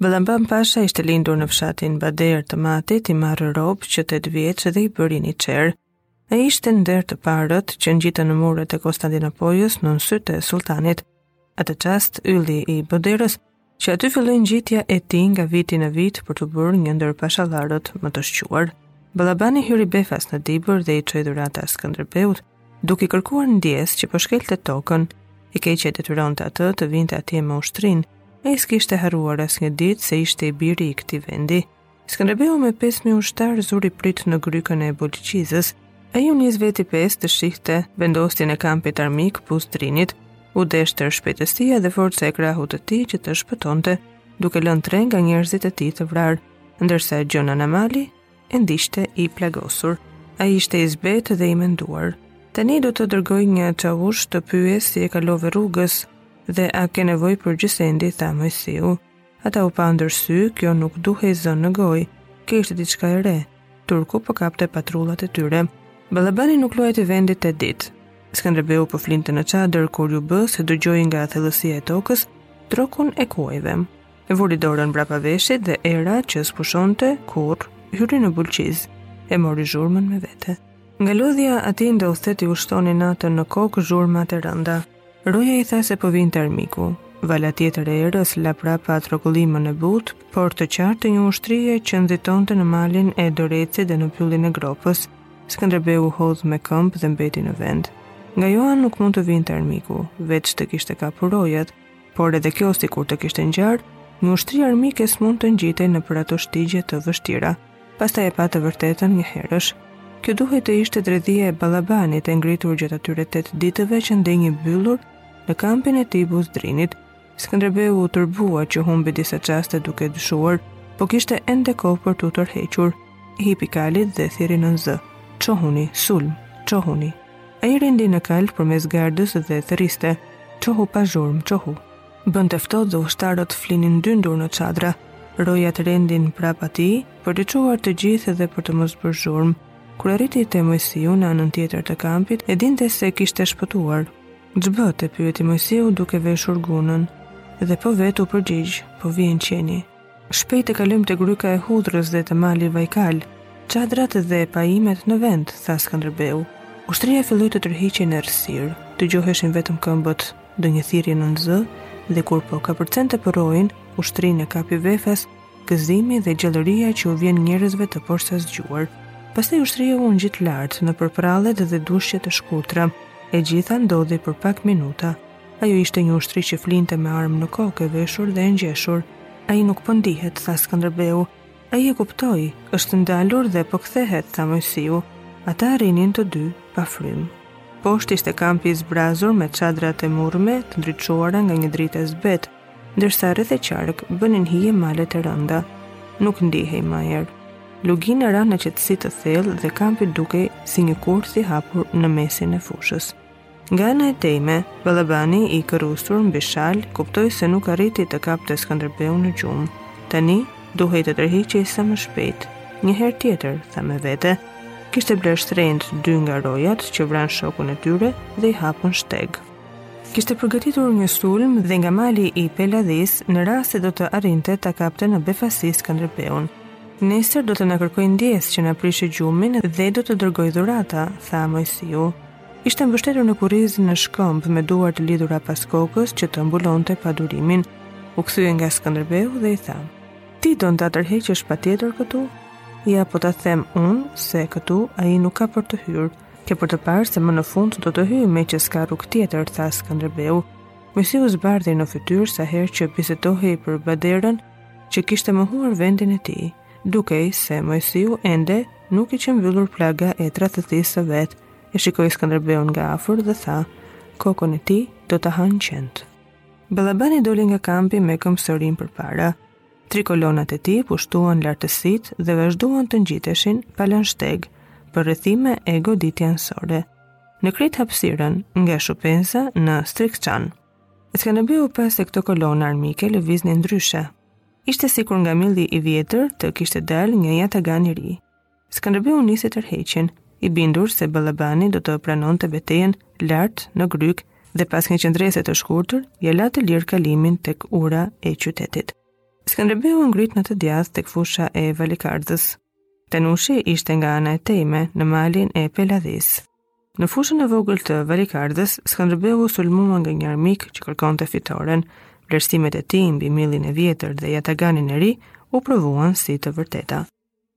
Ballaban Pasha ishte lindur në fshatin Baderë të Matit, i marrë rob që tetë vjeç dhe i bërë jeniçer. Ai ishte ndër të parët që u ngjitën në muret e Kostandinopojës nën sytë e sultanit. Atë çast, ylli i Baderës, që aty filloi ngjitja e tij nga viti në vit për t'u bërë një ndër pashallarët më të shquar. Ballabani hyri befas në Dibër dhe i çoi dhurata Skënderbeut, Duke i kërkuar ndjesë që po shkelte tokën, e keqja e detyronte atë të vinte atje me ushtrinë, ai s'kishte harruar asnjë ditë se ishte i biri i këtij vendi. Skënderbeu me 5.000 ushtarë zuri pritë në grykën e Bulqizës, ai u nis vetë i pesti të shihte vendosjen e kampit armik buzë Drinit, u desh shpejtësia dhe forca e krahut të tij që të shpëtonte, duke lënë tre nga njerëzit e tij të vrarë, ndërsa Gjon Anamali e ndiqte i plagosur. Ai ishte i zbetë dhe i menduar. Tani do të dërgojë një çaush të pyesë si e kalove rrugës dhe a ke nevojë për gjësendi, tha Moisiu. Ata u panë ndër sy, kjo nuk duhej zënë në gojë, kjo ishte diçka e re. Turku po kapte patrullat e tyre. Ballabani nuk luajti vendit tetë ditë. Skënderbeu po flinte në çadër, kur iu bë se dëgjoi nga thellësia e tokës trokun e kuajve. E vuri dorën prapa veshit dhe era që s'pushonte kurrë hyri në Bulqizë e mori zhurmën me vete. Nga lodhja atij ndodhte t'i ushtonin natën në kokë zhurma të rënda. Roja i tha se po vinte armiku. Vala tjetër e erës la prapa atë trokëllimën e butë, por të qartë të një ushtrie që nxitonte në malin e Dorecit dhe në pyllin e Gropës, Skënderbeu u hodh më këmbë dhe mbeti në vend. Nga ajo anë nuk mund të vinte armiku, veç të kishte kapur rojat, Por edhe kjo sikur të kishte ngjarë, një ushtri armike s'mund të ngjitej nëpër ato shtigje të vështira. Pastaj e pa të vërtetën njëherësh. Kjo duhej të ishte dredhia e Ballabanit e ngritur gjatë atyre 8 ditëve që ndenji mbyllur në kampin e tij buzë Drinit. Skënderbeu u tërbua që humbi disa çaste duke dyshuar, po kishte ende kohë për t'u tërhequr. I hipi kalit dhe thirri nën zë. Çohuni, sulm, çohuni. Ai rendi në kalë përmes gardës dhe thërriste, çohu pa zhurmë, çohu. Bënte ftohtë dhe ushtarët flinin dyndur në çadra, rojat rendin prapa tij, për t'i çuar të gjithë dhe për të mos bërë zhurmë. Kur arriti te Moisiu në anën tjetër të kampit, e dinte se kishte shpëtuar. Ç'bëhet, pyeti Moisiu duke veshur gunën dhe po vetë u përgjigj, po vjen qeni. Shpejt të kalojmë te gryka e Hudhrës dhe te mali Vajkal, çadrat dhe pajimet në vend, tha Skënderbeu. Ushtria filloi të tërhiqej në errësirë, dëgjoheshin vetëm këmbët, ndonjë thirrje nën zë, dhe kur po kapërcente përroin, ushtrinë e kapi befas gëzimi dhe gjallëria që u vjen njerëzve të porsazgjuar. Pastaj ushtria u ngjit lart nëpër prrallet dhe dushqet e shkurtra, e gjitha ndodhi për pak minuta, Ajo ishte një ushtri që flinte me armë në kokë e veshur dhe e ngjeshur. Ai nuk po ndihet, tha Skënderbeu. Ai e kuptoi, është ndalur dhe po kthehet, tha Mojsiu. Ata rrinin të dy pa frymë. Poshtë ishte kampi i zbrazur me çadrat e murrme të ndriçuara nga një dritë e zbehtë, ndërsa rreth e qark bënin hije malet e rënda. Nuk ndihej më erë. Lugina ra në qetësi të thellë dhe kampi dukej si një kurth i hapur në mesin e fushës. Nga ana e tejme, Ballabani i kërrusur mbi shalë, kuptoi se nuk arriti të kapte Skënderbeun në gjumë. Tani duhej të tërhiqej sa më shpejt. Një herë tjetër, tha me vete, kishte blerë shtrenjtë dy nga rojat që vranë shokun e tyre dhe i hapën shteg. Kishte përgatitur një sulm dhe nga mali i Peladhisë në rast se do të arrinte ta kapte në befasi Skënderbeun. Nesër do të na kërkojë ndjesë që na prishi gjumin dhe do të dërgojë dhurata, tha Mojsiu. Ishte mbështetur me kurriz në shkëmb me duar të lidhura pas kokës që të mbulonte padurimin. U kthye nga Skënderbeu dhe i tha: "Ti do ta tërheqësh patjetër këtu?" Ja po ta them unë se këtu ai nuk ka për të hyrë. Ke për të parë se më në fund do të hyjë meqë s'ka rrugë tjetër, tha Skënderbeu. Mojsiu u zbardh në fytyrë sa herë që bisedohej për Baderën që kishte mohuar vendin e tij, dukej se Mojsiut ende nuk i qe mbyllur plaga e tradhtisë së vet. E shikoi Skënderbeun nga afër dhe tha, kokën e tij do ta hanë qentë. Ballabani doli nga kampi me këmbësorinë përpara. Tri kolonat e tij pushtuan lartësitë dhe vazhduan të ngjiteshin pa lënë shteg për rrethime e goditje anësore. Në krejt hapësirën nga Shupenza në Strikçan. Skënderbeu pa se këto kolona armike lëviznin ndryshe. Ishte sikur nga milli i vjetër të kishte dalë një jatagan i ri. Skënderbeu nisi tërheqjen, i bindur se Ballabani do të pranonte betejën lart në grykë dhe pas një qëndrese të shkurtër, ia la të lirë kalimin tek ura e qytetit. Skënderbeu u ngjit në të djathtë tek fusha e Valikardhës. Tanushi ishte nga ana e tejme, në malin e Peladhisë. Në fushën e vogël të Valikardhës, Skënderbeu u sulmua nga një armik që kërkonte fitoren. Vlerësimet e tij mbi millin e vjetër dhe jataganin e ri u provuan si të vërteta.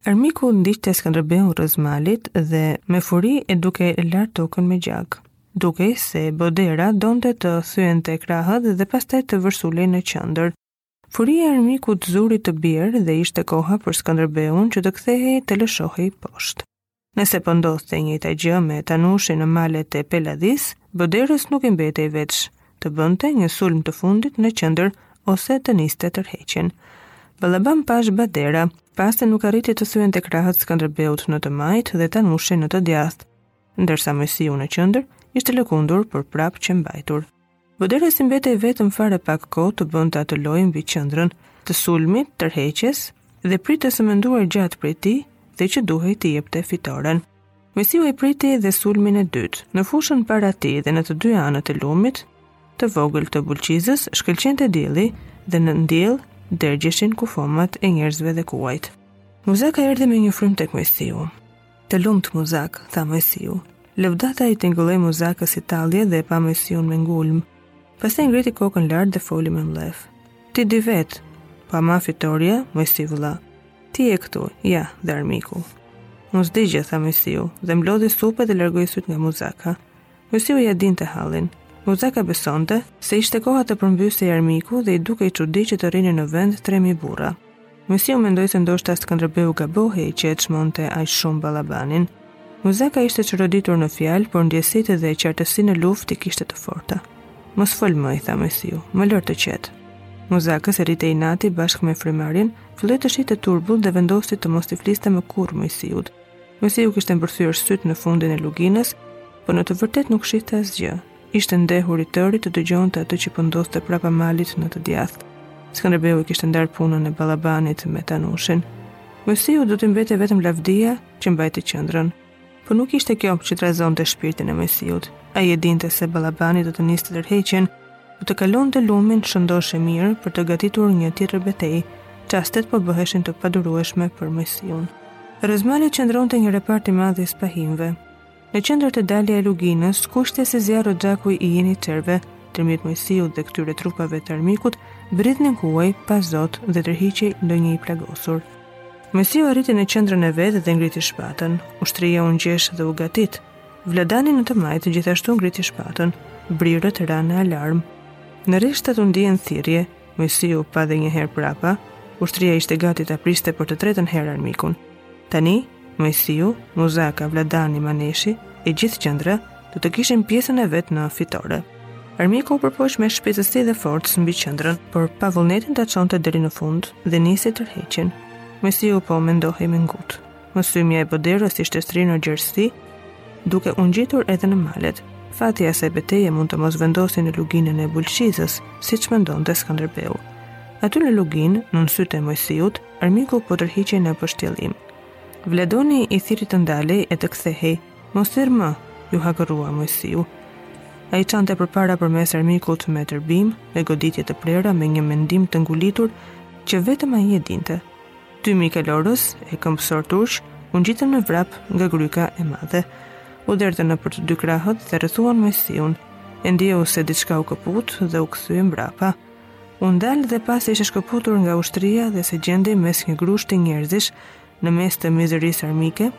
Armiku ndiqte Skënderbeun rrëzë malit dhe me furi e duke larë tokën me gjak. Dukej se Badera donte të thyente krahët dhe pastaj të vërsulej në qendër. Furia e armikut zuri të bjerë dhe ishte koha për Skënderbeun që të kthehej të lëshohej poshtë. Nëse po ndodhte e njëjta gjë me Tanushin në malet e Peladhisë, Baderës nuk i mbetej veç të bënte një sulm të fundit në qendër ose të niste tërheqjen. Ballaban pashë Badera, pasi nuk arriti të thyente krahët, Skënderbeun në të majtë dhe Tanushin në të djathtë, ndërsa Moisiu në qendër ishte lëkundur por prapë qe mbajtur. Boderës i mbetej vetëm fare pak kohë të bënte atë lojë mbi qendrën, të sulmit, tërheqjes dhe pritës së menduar gjatë prej tij dhe që duhej të jepte fitoren. Moisiu e priti dhe sulmin e dytë. Në fushën para tij dhe në të dy anët e lumit, të vogël të Bulqizës, shkëlqente dielli dhe nën diell dergjeshin kufomat e njerëzve dhe kuajt. Muzaka erdhi me një frymë tek Moisiu. Të lumtë Muzak, tha Mojsiu. Lëvdata i tingëlloi Muzakës si tallje dhe e pa Mojsiun me ngulm. Pastaj ngriti kokën lart dhe foli me mllef. Ti di vetë, pa ma fitorja, Mojsi vëlla. Ti je këtu, ja, dhe armiku. Unë s'di gjë, tha Mojsiu, dhe mblodhi supet dhe largoi sytë nga Muzaka. Moisiu ia dinte hallin. Muzaka besonte se ishte koha të përmbysej armiku dhe i dukej çudi që të rrinin në vend 3000 burra. Moisiu mendoi se ndoshta Skënderbeu gabohej që e çmonte aq shumë Ballabanin. Muzaka ishte i çoroditur në fjalë, por ndjesitë dhe qartësinë në luftë i kishte të forta. Mos fol më, i tha Moisiu, më lër të qetë. Muzakës i rritej inati bashkë me frymëmarrjen, filloi të shihte turbull dhe vendosi të mos i fliste më kurrë Moisiut. Moisiu kishte mbërthyer sytë në fundin e luginës, por në të vërtetë nuk shihte asgjë. Ishte ndehur i tëri të dëgjonte atë që po ndodhte prapa malit në të djathtë. Skënderbeu e kishte ndarë punën e Ballabanit me Tanushin. Moisiut do t'i mbetej vetëm lavdia që mbajti qendrën. Por nuk ishte kjo që trazonte shpirtin e Moisiut. Ai e dinte se Ballabani do të niste tërheqjen Do të kalonte lumin shëndoshë e mirë për të gatitur një tjetër betejë, çastet po bëheshin të padurueshme për Mojsiun. Rrëz malit qëndronte një repart i madh i spahimve. Në qendër te dalja e luginës, skuqte si zjarr oxhaku i jeniçerëve, ndërmjet Mojsiut dhe këtyre trupave të armikut, bridhnin kuaj pa zot dhe tërhiqej ndonjë i plagosur. Mojsiu arriti në qendrën e vet dhe ngriti shpatën. Ushtria u ngjesh dhe u gatit. Vladani në të majtë gjithashtu ngriti shpatën, brirët ranë në alarm. Në rreshtat u ndien thirrje, Moisiu pa dhe një herë prapa, ushtria ishte gati ta priste për të tretën herë armikun. Tani, Moisiu, Muzaka, Vladani, Maneshi e gjithë qendra do të kishin pjesën e vet në fitore. Armiku u përpoq me shpejtësi dhe forcë mbi qendrën, por pa vullnetin ta çonte deri në fund dhe nisi tërheqjen. Moisiu po mendohej me ngut. Mësymja e Boderës ishte shtrirë në gjerësi, duke u ngjitur edhe në malet. Fati i asaj beteje mund të mos vendosej në luginën e Bulqizës, siç mendonte Skënderbeu. Aty në luginë, nën sytë e Mojsiut, armiku po tërhiqej në pështjellim. Vladani i thirri të ndalej e të kthehej, mos thirr më, iu hakërrua Mojsiu. Ai çante përpara përmes armikut me tërbim, me goditje të prera, me një mendim të ngulitur, që vetëm ai e dinte. Dy mijë kalorës e këmbësor turq u ngjitën me vrap nga gryka e madhe. U derdhën nëpër të dy krahët dhe rrethuan Moisiun. E ndjeu se diçka u këput dhe u kthye mbrapa. U ndal dhe pa se ishte shkëputur nga ushtria dhe se gjendej mes një grushti njerëzish në mes të mizerisë armike,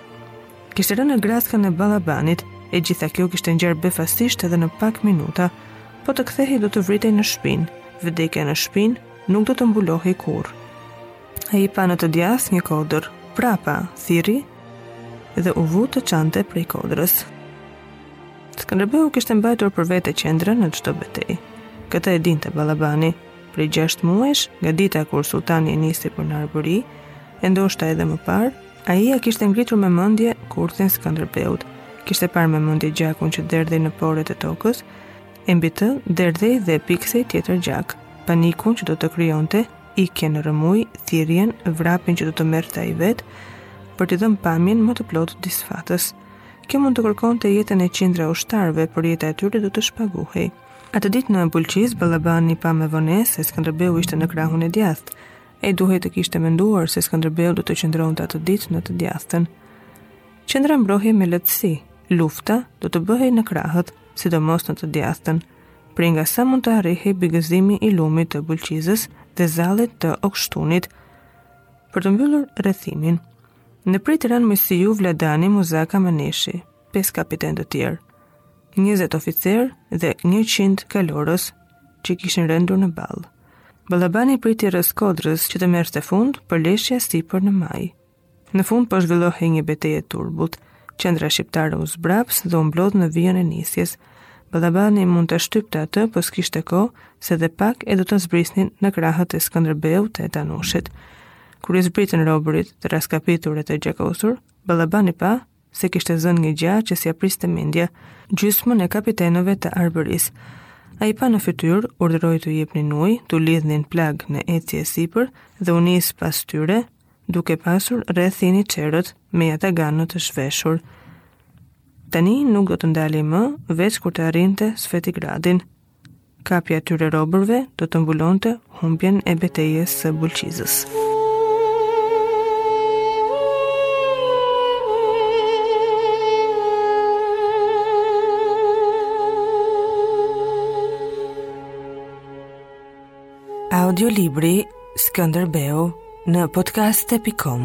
kishte rënë në grackën e Ballabanit, e gjitha kjo kishte ngjarë befasisht edhe në pak minuta. Po të kthehej do të vritej në shpinë, vdekja në shpinë, Nuk do të mbulohej kurrë. Ai pa në të djathtë një kodër, prapa, thirri dhe u vu të çante drejt kodrës. Skënderbeu kishte mbajtur për vete qendrën në çdo betejë. Këtë e dinte Ballabani. Prej 6 muajsh, nga dita kur sultani e nisi për në Arbëri, e ndoshta edhe më parë, ai ia kishte ngritur me mëndje kurthin Skanderbeut, kishte parë me mëndje gjakun që derdhej në poret e tokës, e mbi të derdhej dhe piksej tjetër gjak. Panikun që do të krijonte, ikjen në rrëmujë, thirrjen, vrapin që do të merrte ai vetë, për të dhënë pamjen më të plotë disfatës. Kjo mund të kërkonte jetën e qindra ushtarëve, por jeta e tyre do të shpaguhej. Atë ditë në Bulqizë, Ballabani pa me vonesë se Skënderbeu ishte në krahun e djathtë. Ai duhej të kishte menduar se Skënderbeu do të qëndronte atë ditë në të djathtën. Qendra mbrohej me lehtësi. Lufta do të bëhej në krahët. sidomos në të djathtën, prej nga mund të arrihej bigëzimi i lumit të Bulqizës dhe Zallit të Okshtunit, për të mbyllur rrethimin. Në pritë ranë Moisiu, Vladani, Muzaka, Maneshi, 5 kapitenë të tjerë, 20 oficerë dhe 100 kalorës që kishin rendur në ballë. Ballabani priti rrëzë kodrës që të merrte fund përleshja sipër në majë. Në fushë po zhvillohej një betejë e turbullt. Qendra shqiptare u zbraps dhe u mblodh në vijën e nisjes. Ballabani mund ta shtypte atë, po s'kishte kohë, se dhe pak e do të zbrisnin në krahët e Skënderbeu e Tanushi. Kur i zbritën robërit të raskapitur e të gjakosur, Ballabani pa se kishte zënë një gjë që s'ia priste mendja, gjysmën e kapitenëve të Arbërisë. Ai i pa në fytyrë, urdhëroi t'u jepnin ujë, t'u lidhnin plagët në ecje e sipër dhe u nis pas tyre, duke pasur rreth jeniçerët me jataganët të zhveshur. Tani nuk do të ndalej më, veç kur të arrinte Sfetigradin. Kapja e këtyre robërve do të mbulonte humbjen e betejës së Bulqizës. Audiolibri Skënderbeu në podcast.com